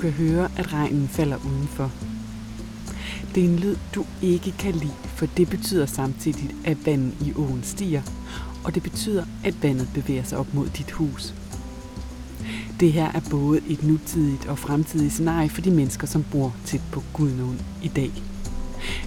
kan høre, at regnen falder udenfor. Det er en lyd, du ikke kan lide, for det betyder samtidig, at vandet i åen stiger, og det betyder, at vandet bevæger sig op mod dit hus. Det her er både et nutidigt og fremtidigt scenarie for de mennesker, som bor tæt på Gudnåen i dag.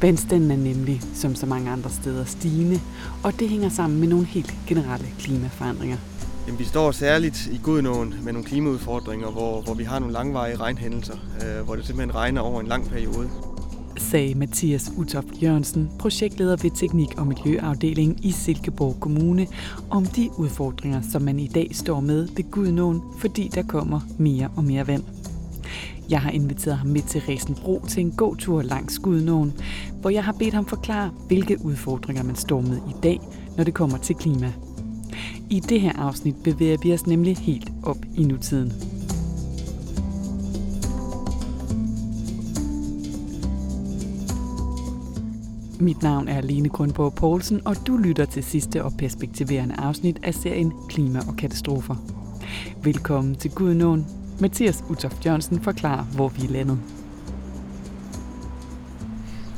Vandstanden er nemlig, som så mange andre steder, stigende, og det hænger sammen med nogle helt generelle klimaforandringer. Jamen, vi står særligt i Gudnåen med nogle klimaudfordringer, hvor, hvor vi har nogle langvarige regnhændelser, øh, hvor det simpelthen regner over en lang periode sagde Mathias Utoft Jørgensen, projektleder ved Teknik- og Miljøafdelingen i Silkeborg Kommune, om de udfordringer, som man i dag står med ved Gudnåen, fordi der kommer mere og mere vand. Jeg har inviteret ham med til Resenbro til en god tur langs Gudnåen, hvor jeg har bedt ham forklare, hvilke udfordringer man står med i dag, når det kommer til klima. I det her afsnit bevæger vi os nemlig helt op i nutiden. Mit navn er Lene Grundborg Poulsen, og du lytter til sidste og perspektiverende afsnit af serien Klima og katastrofer. Velkommen til Gudnåen. Mathias Utoft Jørgensen forklarer, hvor vi er landet.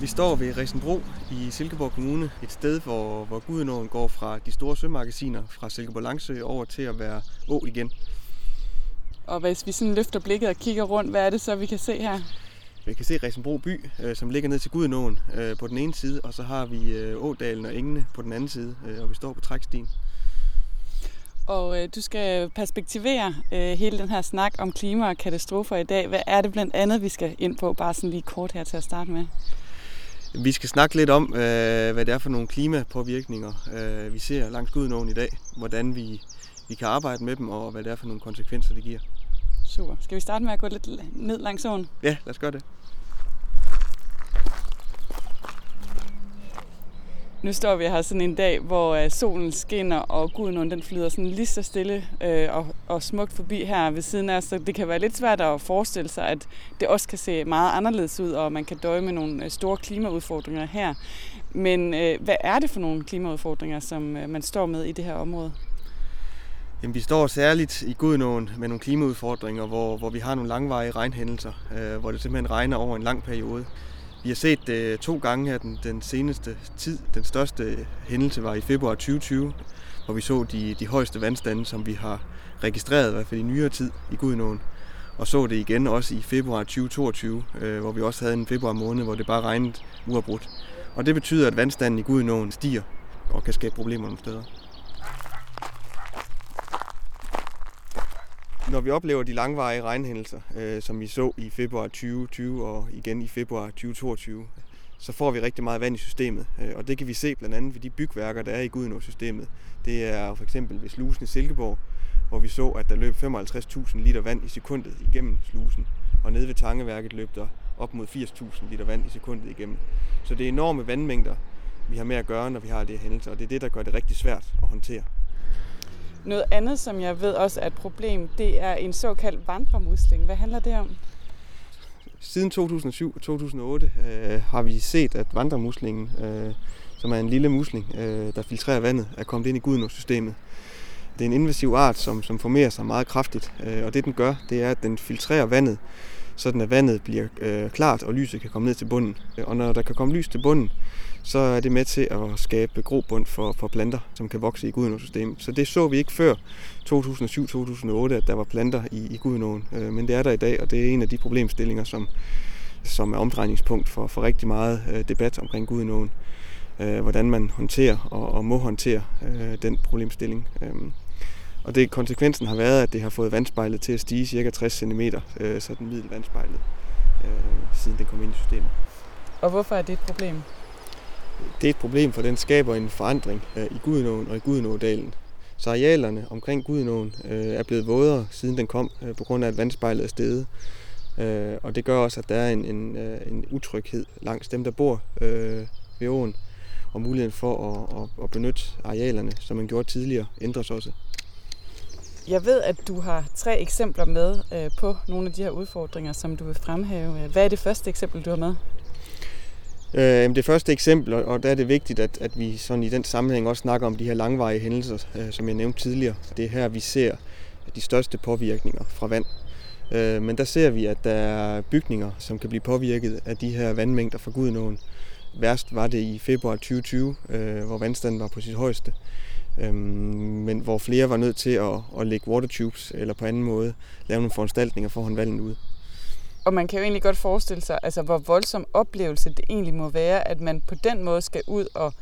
Vi står ved Resenbro i Silkeborg Kommune, et sted, hvor, hvor Gudnåen går fra de store sømagasiner fra Silkeborg Langsø over til at være å igen. Og hvis vi sådan løfter blikket og kigger rundt, hvad er det så, vi kan se her? Vi kan se Resenbro by, øh, som ligger ned til Gudenåen øh, på den ene side, og så har vi øh, Ådalen og Engene på den anden side, og vi står på trækstien. Og øh, du skal perspektivere øh, hele den her snak om klima og katastrofer i dag. Hvad er det blandt andet, vi skal ind på, bare sådan lige kort her til at starte med? Vi skal snakke lidt om, øh, hvad det er for nogle klimapåvirkninger, øh, vi ser langs Gudenåen i dag. Hvordan vi, vi kan arbejde med dem, og hvad det er for nogle konsekvenser, det giver. Super. Skal vi starte med at gå lidt ned langs åen? Ja, lad os gøre det. Nu står vi her sådan en dag, hvor øh, solen skinner, og guden den flyder sådan lige så stille øh, og, og smukt forbi her ved siden af så det kan være lidt svært at forestille sig, at det også kan se meget anderledes ud, og man kan døje med nogle øh, store klimaudfordringer her. Men øh, hvad er det for nogle klimaudfordringer, som øh, man står med i det her område? Jamen, vi står særligt i Gudnåen med nogle klimaudfordringer, hvor, hvor vi har nogle langvarige regnhændelser, øh, hvor det simpelthen regner over en lang periode. Vi har set det øh, to gange her den, den seneste tid. Den største hændelse var i februar 2020, hvor vi så de, de højeste vandstande, som vi har registreret, i hvert fald i nyere tid i Gudnåen. Og så det igen også i februar 2022, øh, hvor vi også havde en februar måned, hvor det bare regnede uafbrudt. Og det betyder, at vandstanden i Gudnåen stiger og kan skabe problemer nogle steder. Når vi oplever de langvarige regnhændelser, øh, som vi så i februar 2020 og igen i februar 2022, så får vi rigtig meget vand i systemet. Øh, og det kan vi se blandt andet ved de bygværker, der er i Gudenå-systemet. Det er for eksempel ved slusen i Silkeborg, hvor vi så, at der løb 55.000 liter vand i sekundet igennem slusen. Og nede ved Tangeværket løb der op mod 80.000 liter vand i sekundet igennem. Så det er enorme vandmængder, vi har med at gøre, når vi har det her hændelser, og det er det, der gør det rigtig svært at håndtere. Noget andet, som jeg ved også er et problem, det er en såkaldt vandremusling. Hvad handler det om? Siden 2007-2008 øh, har vi set, at vandremuslingen, øh, som er en lille musling, øh, der filtrerer vandet, er kommet ind i Gudenåsystemet. Det er en invasiv art, som, som formerer sig meget kraftigt, øh, og det den gør, det er, at den filtrerer vandet, sådan at vandet bliver øh, klart, og lyset kan komme ned til bunden. Øh, og når der kan komme lys til bunden, så er det med til at skabe grobund for, for planter, som kan vokse i Gudenåsystemet. Så det så vi ikke før 2007-2008, at der var planter i, i Gudenåen. Øh, men det er der i dag, og det er en af de problemstillinger, som, som er omdrejningspunkt for, for rigtig meget øh, debat omkring Gudenåen. Øh, hvordan man håndterer og, og må håndtere øh, den problemstilling. Øh, og det konsekvensen har været, at det har fået vandspejlet til at stige ca. 60 cm, øh, så den middel vandspejlet, øh, siden det kom ind i systemet. Og hvorfor er det et problem? Det er et problem, for den skaber en forandring øh, i Gudenåen og i Gudenådalen. Så arealerne omkring Gudenåen øh, er blevet vådere, siden den kom, øh, på grund af, at vandspejlet er steget. Øh, og det gør også, at der er en, en, en utryghed langs dem, der bor øh, ved åen. Og muligheden for at, at, at benytte arealerne, som man gjorde tidligere, ændres også. Jeg ved, at du har tre eksempler med øh, på nogle af de her udfordringer, som du vil fremhæve. Hvad er det første eksempel, du har med? Øh, det første eksempel, og der er det vigtigt, at, at vi sådan i den sammenhæng også snakker om de her langvarige hændelser, øh, som jeg nævnte tidligere. Det er her, vi ser de største påvirkninger fra vand. Øh, men der ser vi, at der er bygninger, som kan blive påvirket af de her vandmængder fra Gudenåen. Værst var det i februar 2020, øh, hvor vandstanden var på sit højeste. Øhm, men hvor flere var nødt til at, at lægge watertubes eller på anden måde lave nogle foranstaltninger for at holde vandet ud. Og man kan jo egentlig godt forestille sig, altså, hvor voldsom oplevelse det egentlig må være, at man på den måde skal ud og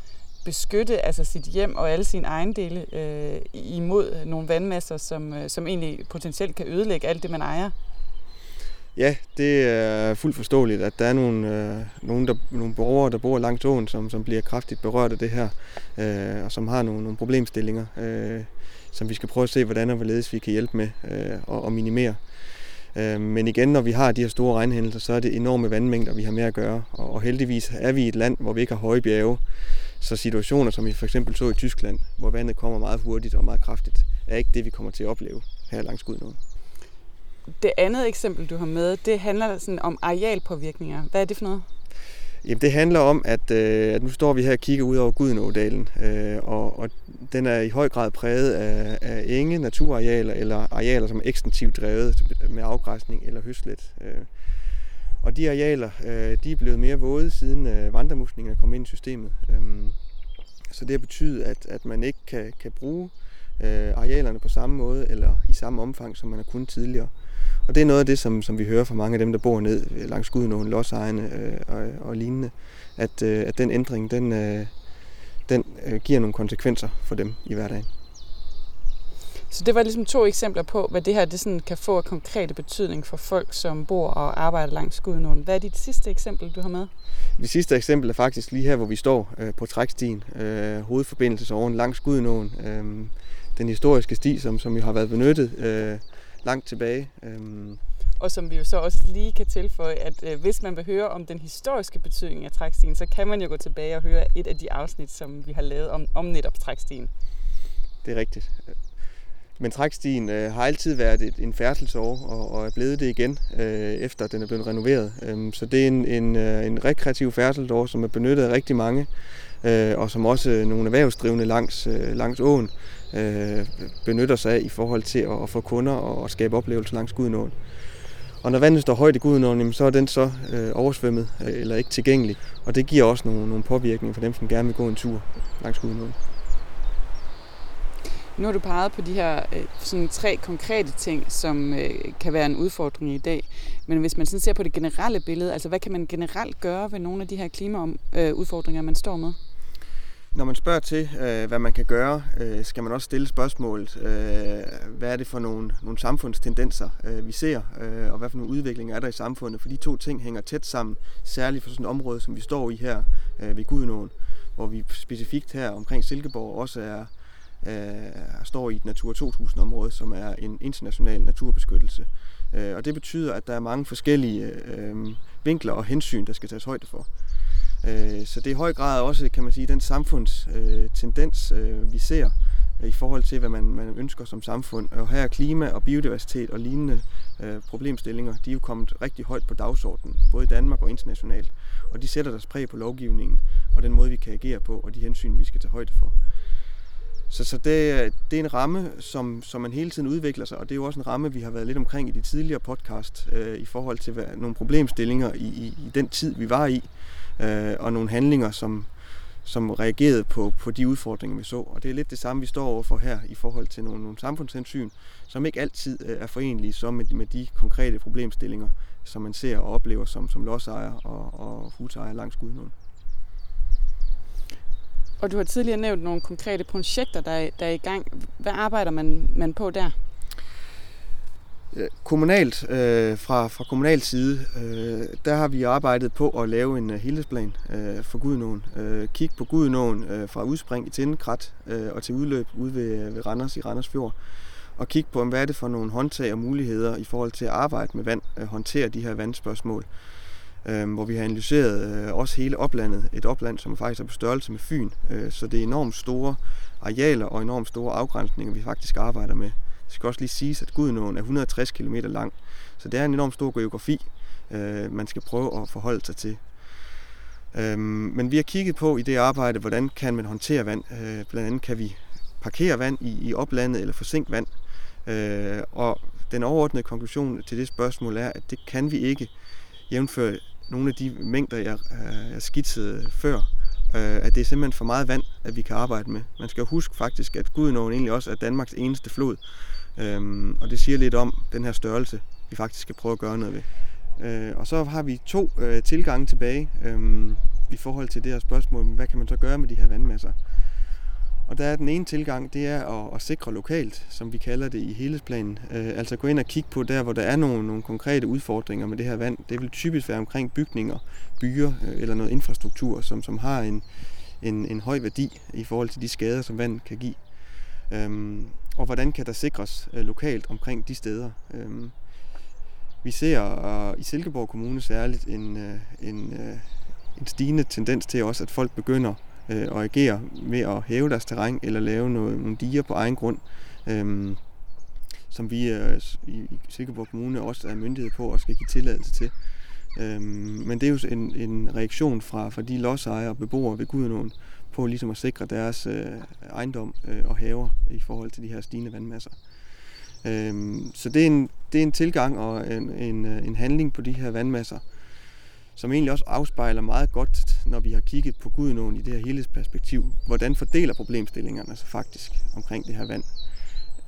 beskytte altså sit hjem og alle sine ejendele øh, imod nogle vandmasser, som, øh, som egentlig potentielt kan ødelægge alt det, man ejer. Ja, det er fuldt forståeligt, at der er nogle, øh, nogle, der, nogle borgere, der bor langs åen, som, som bliver kraftigt berørt af det her, øh, og som har nogle, nogle problemstillinger, øh, som vi skal prøve at se, hvordan og hvorledes vi kan hjælpe med øh, og, og minimere. Øh, men igen, når vi har de her store regnhændelser, så er det enorme vandmængder, vi har med at gøre. Og, og heldigvis er vi et land, hvor vi ikke har høje bjerge. Så situationer, som vi for eksempel så i Tyskland, hvor vandet kommer meget hurtigt og meget kraftigt, er ikke det, vi kommer til at opleve her langs Gudnåen. Det andet eksempel, du har med, det handler sådan om arealpåvirkninger. Hvad er det for noget? Jamen, det handler om, at, øh, at nu står vi her og kigger ud over Gudenådalen, øh, og, og den er i høj grad præget af, af enge, naturarealer eller arealer, som er ekstensivt drevet med afgræsning eller høslet. Øh. Og de arealer, øh, de er blevet mere våde, siden øh, vandremuslingerne kom ind i systemet. Øh, så det har betydet, at, at man ikke kan, kan bruge øh, arealerne på samme måde eller i samme omfang, som man har kunnet tidligere. Og det er noget af det, som, som vi hører fra mange af dem, der bor ned langs Gudnåen, lodsejerne øh, og, og lignende, at, øh, at den ændring, den, øh, den øh, giver nogle konsekvenser for dem i hverdagen. Så det var ligesom to eksempler på, hvad det her det sådan kan få af konkrete betydning for folk, som bor og arbejder langs Gudnåen. Hvad er dit sidste eksempel, du har med? Det sidste eksempel er faktisk lige her, hvor vi står øh, på trækstien, øh, hovedforbindelsesåren langs Gudnåen. Øh, den historiske sti, som, som jo har været benyttet øh, langt tilbage. Øhm. Og som vi jo så også lige kan tilføje, at øh, hvis man vil høre om den historiske betydning af trækstien, så kan man jo gå tilbage og høre et af de afsnit, som vi har lavet om, om netop trækstien. Det er rigtigt. Men trækstien øh, har altid været et, en færdselsår, og, og er blevet det igen, øh, efter den er blevet renoveret. Øhm, så det er en, en, øh, en rekreativ færdselsår, som er benyttet af rigtig mange, øh, og som også nogle erhvervsdrivende langs, øh, langs åen øh, benytter sig af i forhold til at, at få kunder og, skabe oplevelser langs Gudenåen. Og når vandet står højt i Gudenåen, så er den så øh, oversvømmet øh, eller ikke tilgængelig. Og det giver også nogle, nogle påvirkninger for dem, som gerne vil gå en tur langs Gudenåen. Nu har du peget på de her øh, sådan tre konkrete ting, som øh, kan være en udfordring i dag. Men hvis man sådan ser på det generelle billede, altså hvad kan man generelt gøre ved nogle af de her klimaudfordringer, man står med? Når man spørger til, øh, hvad man kan gøre, øh, skal man også stille spørgsmålet, øh, hvad er det for nogle, nogle samfundstendenser, øh, vi ser, øh, og hvad for nogle udviklinger er der i samfundet, for de to ting hænger tæt sammen, særligt for sådan et område, som vi står i her øh, ved Gudenåen, hvor vi specifikt her omkring Silkeborg også er, øh, står i et Natur 2000-område, som er en international naturbeskyttelse. Øh, og det betyder, at der er mange forskellige øh, vinkler og hensyn, der skal tages højde for. Øh, så det er i høj grad også, kan man sige, den samfundstendens, øh, øh, vi ser øh, i forhold til, hvad man, man ønsker som samfund. Og her er klima og biodiversitet og lignende øh, problemstillinger, de er jo kommet rigtig højt på dagsordenen, både i Danmark og internationalt. Og de sætter deres præg på lovgivningen og den måde, vi kan agere på, og de hensyn, vi skal tage højde for. Så, så det, det er en ramme, som, som man hele tiden udvikler sig, og det er jo også en ramme, vi har været lidt omkring i de tidligere podcast, øh, i forhold til hvad, nogle problemstillinger i, i, i den tid, vi var i øh, og nogle handlinger, som, som reagerede på, på de udfordringer, vi så. Og det er lidt det samme, vi står overfor her i forhold til nogle, nogle samfundshensyn, som ikke altid øh, er forenlige så med, med de konkrete problemstillinger, som man ser og oplever som, som lodsejer og, og husejer langs Gudnåen. Og du har tidligere nævnt nogle konkrete projekter, der er, der er i gang. Hvad arbejder man, man på der? Kommunalt, øh, fra, fra kommunal side, øh, der har vi arbejdet på at lave en uh, helhedsplan øh, for Gudenåen. Øh, kig på Gudenåen øh, fra udspring i Tindekrat øh, og til udløb ude ved, ved Randers i Randers Fjord. Og kig på, hvad er det for nogle håndtag og muligheder i forhold til at arbejde med vand, øh, håndtere de her vandspørgsmål. Øh, øh, hvor vi har analyseret øh, også hele oplandet. Et opland, som faktisk er på størrelse med Fyn. Øh, så det er enormt store arealer og enormt store afgrænsninger, vi faktisk arbejder med. Det skal også lige siges, at Gudenåen er 160 km lang, så det er en enormt stor geografi, øh, man skal prøve at forholde sig til. Øh, men vi har kigget på i det arbejde, hvordan kan man håndtere vand. Øh, blandt andet kan vi parkere vand i, i oplandet eller forsink vand. Øh, og den overordnede konklusion til det spørgsmål er, at det kan vi ikke jævnføre nogle af de mængder, jeg, øh, jeg skitsede før, øh, at det er simpelthen for meget vand, at vi kan arbejde med. Man skal huske faktisk, at Gudenåen egentlig også er Danmarks eneste flod, øhm, og det siger lidt om den her størrelse, vi faktisk skal prøve at gøre noget ved. Øh, og så har vi to øh, tilgange tilbage øh, i forhold til det her spørgsmål, hvad kan man så gøre med de her vandmasser? Og der er den ene tilgang, det er at, at sikre lokalt, som vi kalder det i helhedsplanen. Øh, altså gå ind og kigge på der, hvor der er nogle, nogle konkrete udfordringer med det her vand. Det vil typisk være omkring bygninger, byer øh, eller noget infrastruktur, som, som har en, en, en høj værdi i forhold til de skader, som vand kan give. Øhm, og hvordan kan der sikres øh, lokalt omkring de steder? Øhm, vi ser øh, i Silkeborg Kommune særligt en, øh, en, øh, en stigende tendens til også, at folk begynder øh, og agere ved at hæve deres terræn eller lave noget, nogle diger på egen grund, øh, som vi øh, i Silkeborg Kommune også er myndighed på og skal give tilladelse til. Øh, men det er jo en, en reaktion fra, fra de lodsejere og beboere ved Gudenåen på ligesom at sikre deres øh, ejendom øh, og haver i forhold til de her stigende vandmasser. Øh, så det er, en, det er en tilgang og en, en, øh, en handling på de her vandmasser, som egentlig også afspejler meget godt, når vi har kigget på Gudenåen i det her helhedsperspektiv, hvordan fordeler problemstillingerne sig faktisk omkring det her vand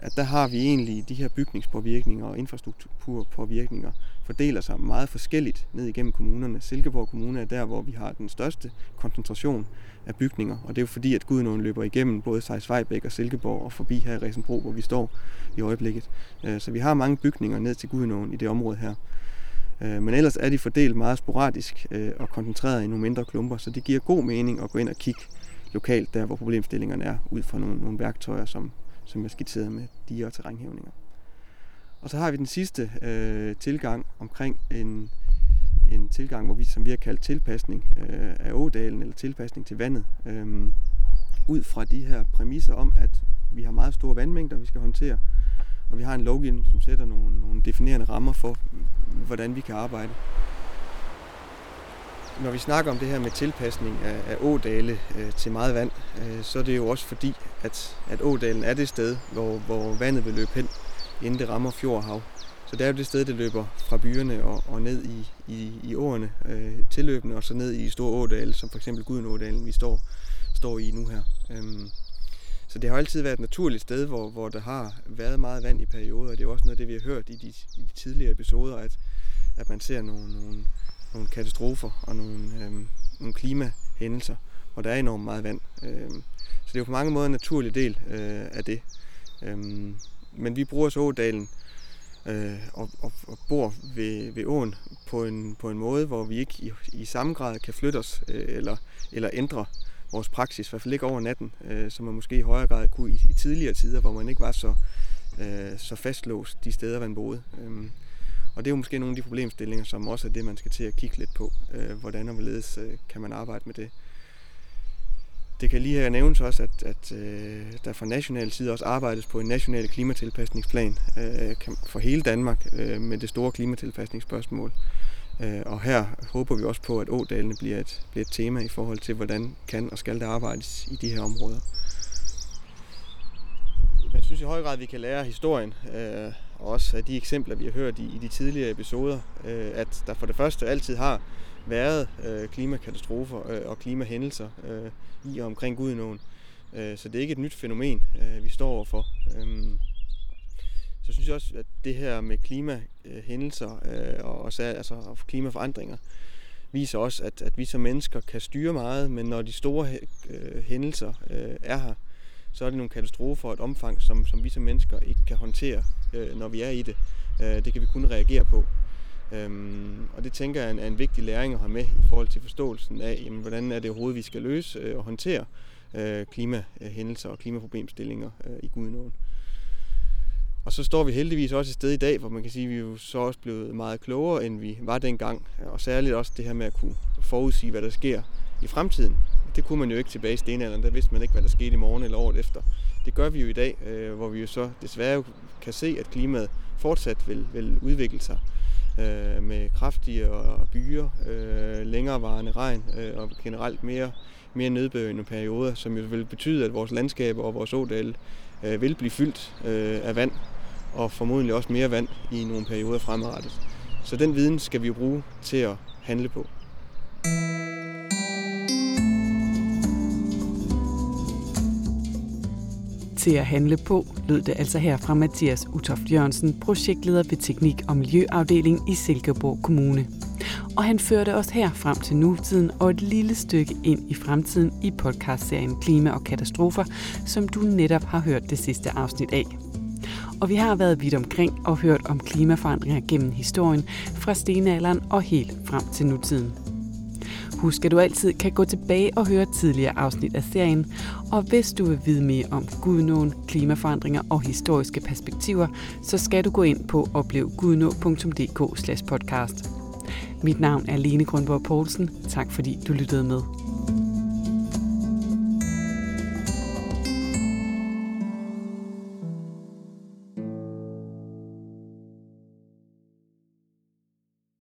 at der har vi egentlig de her bygningspåvirkninger og infrastrukturpåvirkninger fordeler sig meget forskelligt ned igennem kommunerne. Silkeborg Kommune er der, hvor vi har den største koncentration af bygninger, og det er jo fordi, at Gudenåen løber igennem både Sejsvejbæk og Silkeborg og forbi her i Resenbro, hvor vi står i øjeblikket. Øh, så vi har mange bygninger ned til Gudenåen i det område her. Øh, men ellers er de fordelt meget sporadisk øh, og koncentreret i nogle mindre klumper, så det giver god mening at gå ind og kigge lokalt der, hvor problemstillingerne er, ud fra nogle, nogle værktøjer, som, som jeg skitserede med diger og terrænhævninger. Og så har vi den sidste øh, tilgang omkring en, en tilgang, hvor vi, som vi har kaldt tilpasning øh, af ådalen, eller tilpasning til vandet, øh, ud fra de her præmisser om, at vi har meget store vandmængder, vi skal håndtere, og vi har en lovgivning, som sætter nogle, nogle definerende rammer for, hvordan vi kan arbejde når vi snakker om det her med tilpasning af, af ådale øh, til meget vand, øh, så er det jo også fordi, at, at ådalen er det sted, hvor, hvor vandet vil løbe hen, inden det rammer fjord og hav. Så det er jo det sted, det løber fra byerne og, og ned i, i, i åerne, øh, tilløbende, og så ned i store ådale, som for eksempel Gudenådalen, vi står, står i nu her. Øh, så det har altid været et naturligt sted, hvor, hvor der har været meget vand i perioder, og det er også noget af det, vi har hørt i de, i de tidligere episoder, at, at man ser nogle, nogle, nogle katastrofer og nogle, øhm, nogle klimahændelser, hvor der er enormt meget vand. Øhm, så det er jo på mange måder en naturlig del øh, af det. Øhm, men vi bruger så ådalen øh, og, og, og bor ved, ved åen på en, på en måde, hvor vi ikke i, i samme grad kan flytte os øh, eller, eller ændre vores praksis, i hvert fald ikke over natten, øh, som man måske i højere grad kunne i, i tidligere tider, hvor man ikke var så, øh, så fastlåst de steder, man boede. Øhm, og det er jo måske nogle af de problemstillinger, som også er det, man skal til at kigge lidt på. Øh, hvordan og hvorledes øh, kan man arbejde med det. Det kan lige her nævnes også, at, at øh, der fra national side også arbejdes på en national klimatilpasningsplan øh, for hele Danmark øh, med det store klimatilpasningsspørgsmål. Øh, Øh, og her håber vi også på, at ådalene bliver et, bliver et tema i forhold til, hvordan kan og skal der arbejdes i de her områder. Jeg synes i høj grad, at vi kan lære historien. Øh, og også af de eksempler, vi har hørt i, i de tidligere episoder, øh, at der for det første altid har været øh, klimakatastrofer øh, og klimahændelser øh, i og omkring Gudenåen. Øh, så det er ikke et nyt fænomen, øh, vi står overfor. Øh, så synes jeg også, at det her med klimahændelser øh, og også altså, og klimaforandringer viser også, at, at vi som mennesker kan styre meget, men når de store øh, hændelser øh, er her, så er det nogle katastrofer og et omfang, som, som vi som mennesker ikke kan håndtere, øh, når vi er i det. Øh, det kan vi kun reagere på. Øhm, og det tænker jeg er en, vigtig læring at have med i forhold til forståelsen af, jamen, hvordan er det overhovedet, vi skal løse øh, og håndtere øh, klimahændelser og klimaproblemstillinger øh, i Gudenåen. Og så står vi heldigvis også et sted i dag, hvor man kan sige, at vi er jo så også blevet meget klogere, end vi var dengang. Og særligt også det her med at kunne forudsige, hvad der sker i fremtiden. Det kunne man jo ikke tilbage i stenalderen, der vidste man ikke, hvad der skete i morgen eller året efter. Det gør vi jo i dag, øh, hvor vi jo så desværre kan se, at klimaet fortsat vil, vil udvikle sig øh, med kraftigere byer, øh, længerevarende regn øh, og generelt mere, mere nedbørende perioder, som jo vil betyde, at vores landskaber og vores ådale øh, vil blive fyldt øh, af vand og formodentlig også mere vand i nogle perioder fremadrettet. Så den viden skal vi bruge til at handle på. til at handle på, lød det altså her fra Mathias Utoft Jørgensen, projektleder ved Teknik- og Miljøafdeling i Silkeborg Kommune. Og han førte os her frem til nutiden og et lille stykke ind i fremtiden i podcastserien Klima og Katastrofer, som du netop har hørt det sidste afsnit af. Og vi har været vidt omkring og hørt om klimaforandringer gennem historien fra stenalderen og helt frem til nutiden. Husk, at du altid kan gå tilbage og høre tidligere afsnit af serien. Og hvis du vil vide mere om Gudnåen, klimaforandringer og historiske perspektiver, så skal du gå ind på oplevgudnå.dk podcast. Mit navn er Lene Grundborg Poulsen. Tak fordi du lyttede med.